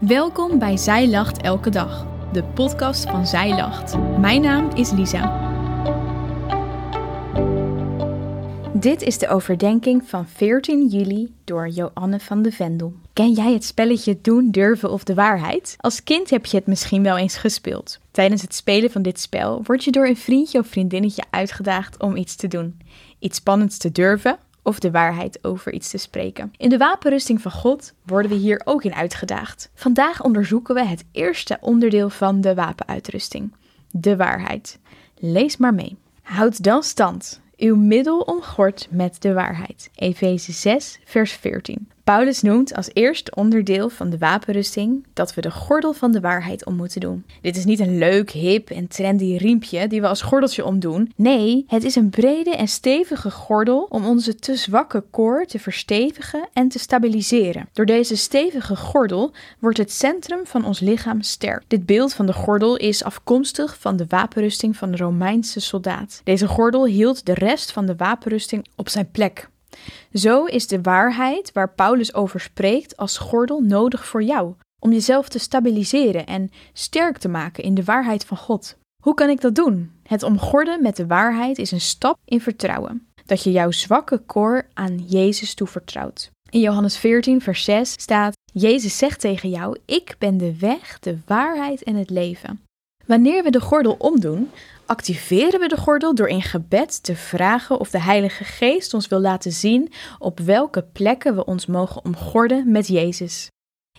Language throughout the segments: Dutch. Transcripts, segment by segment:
Welkom bij Zij Lacht Elke Dag, de podcast van Zij Lacht. Mijn naam is Lisa. Dit is de overdenking van 14 juli door Joanne van de Vendel. Ken jij het spelletje Doen, Durven of de Waarheid? Als kind heb je het misschien wel eens gespeeld. Tijdens het spelen van dit spel word je door een vriendje of vriendinnetje uitgedaagd om iets te doen. Iets spannends te durven of de waarheid over iets te spreken. In de wapenrusting van God worden we hier ook in uitgedaagd. Vandaag onderzoeken we het eerste onderdeel van de wapenuitrusting: de waarheid. Lees maar mee. Houd dan stand, uw middel omgord met de waarheid. Efeze 6, vers 14. Paulus noemt als eerste onderdeel van de wapenrusting dat we de gordel van de waarheid om moeten doen. Dit is niet een leuk, hip en trendy riempje die we als gordeltje omdoen. Nee, het is een brede en stevige gordel om onze te zwakke koor te verstevigen en te stabiliseren. Door deze stevige gordel wordt het centrum van ons lichaam sterk. Dit beeld van de gordel is afkomstig van de wapenrusting van de Romeinse soldaat. Deze gordel hield de rest van de wapenrusting op zijn plek. Zo is de waarheid waar Paulus over spreekt als gordel nodig voor jou, om jezelf te stabiliseren en sterk te maken in de waarheid van God. Hoe kan ik dat doen? Het omgorden met de waarheid is een stap in vertrouwen, dat je jouw zwakke koor aan Jezus toevertrouwt. In Johannes 14, vers 6 staat: Jezus zegt tegen jou: Ik ben de weg, de waarheid en het leven. Wanneer we de gordel omdoen, activeren we de gordel door in gebed te vragen of de Heilige Geest ons wil laten zien op welke plekken we ons mogen omgorden met Jezus.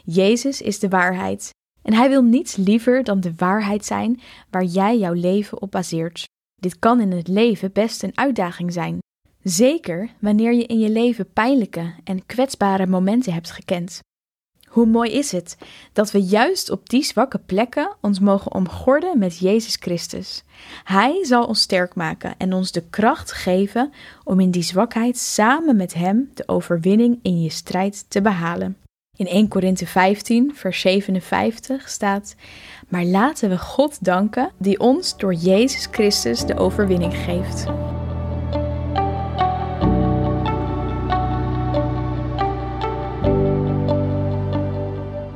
Jezus is de waarheid en Hij wil niets liever dan de waarheid zijn waar jij jouw leven op baseert. Dit kan in het leven best een uitdaging zijn. Zeker wanneer je in je leven pijnlijke en kwetsbare momenten hebt gekend. Hoe mooi is het dat we juist op die zwakke plekken ons mogen omgorden met Jezus Christus. Hij zal ons sterk maken en ons de kracht geven om in die zwakheid samen met Hem de overwinning in je strijd te behalen. In 1 Korinthe 15, vers 57 staat: Maar laten we God danken die ons door Jezus Christus de overwinning geeft.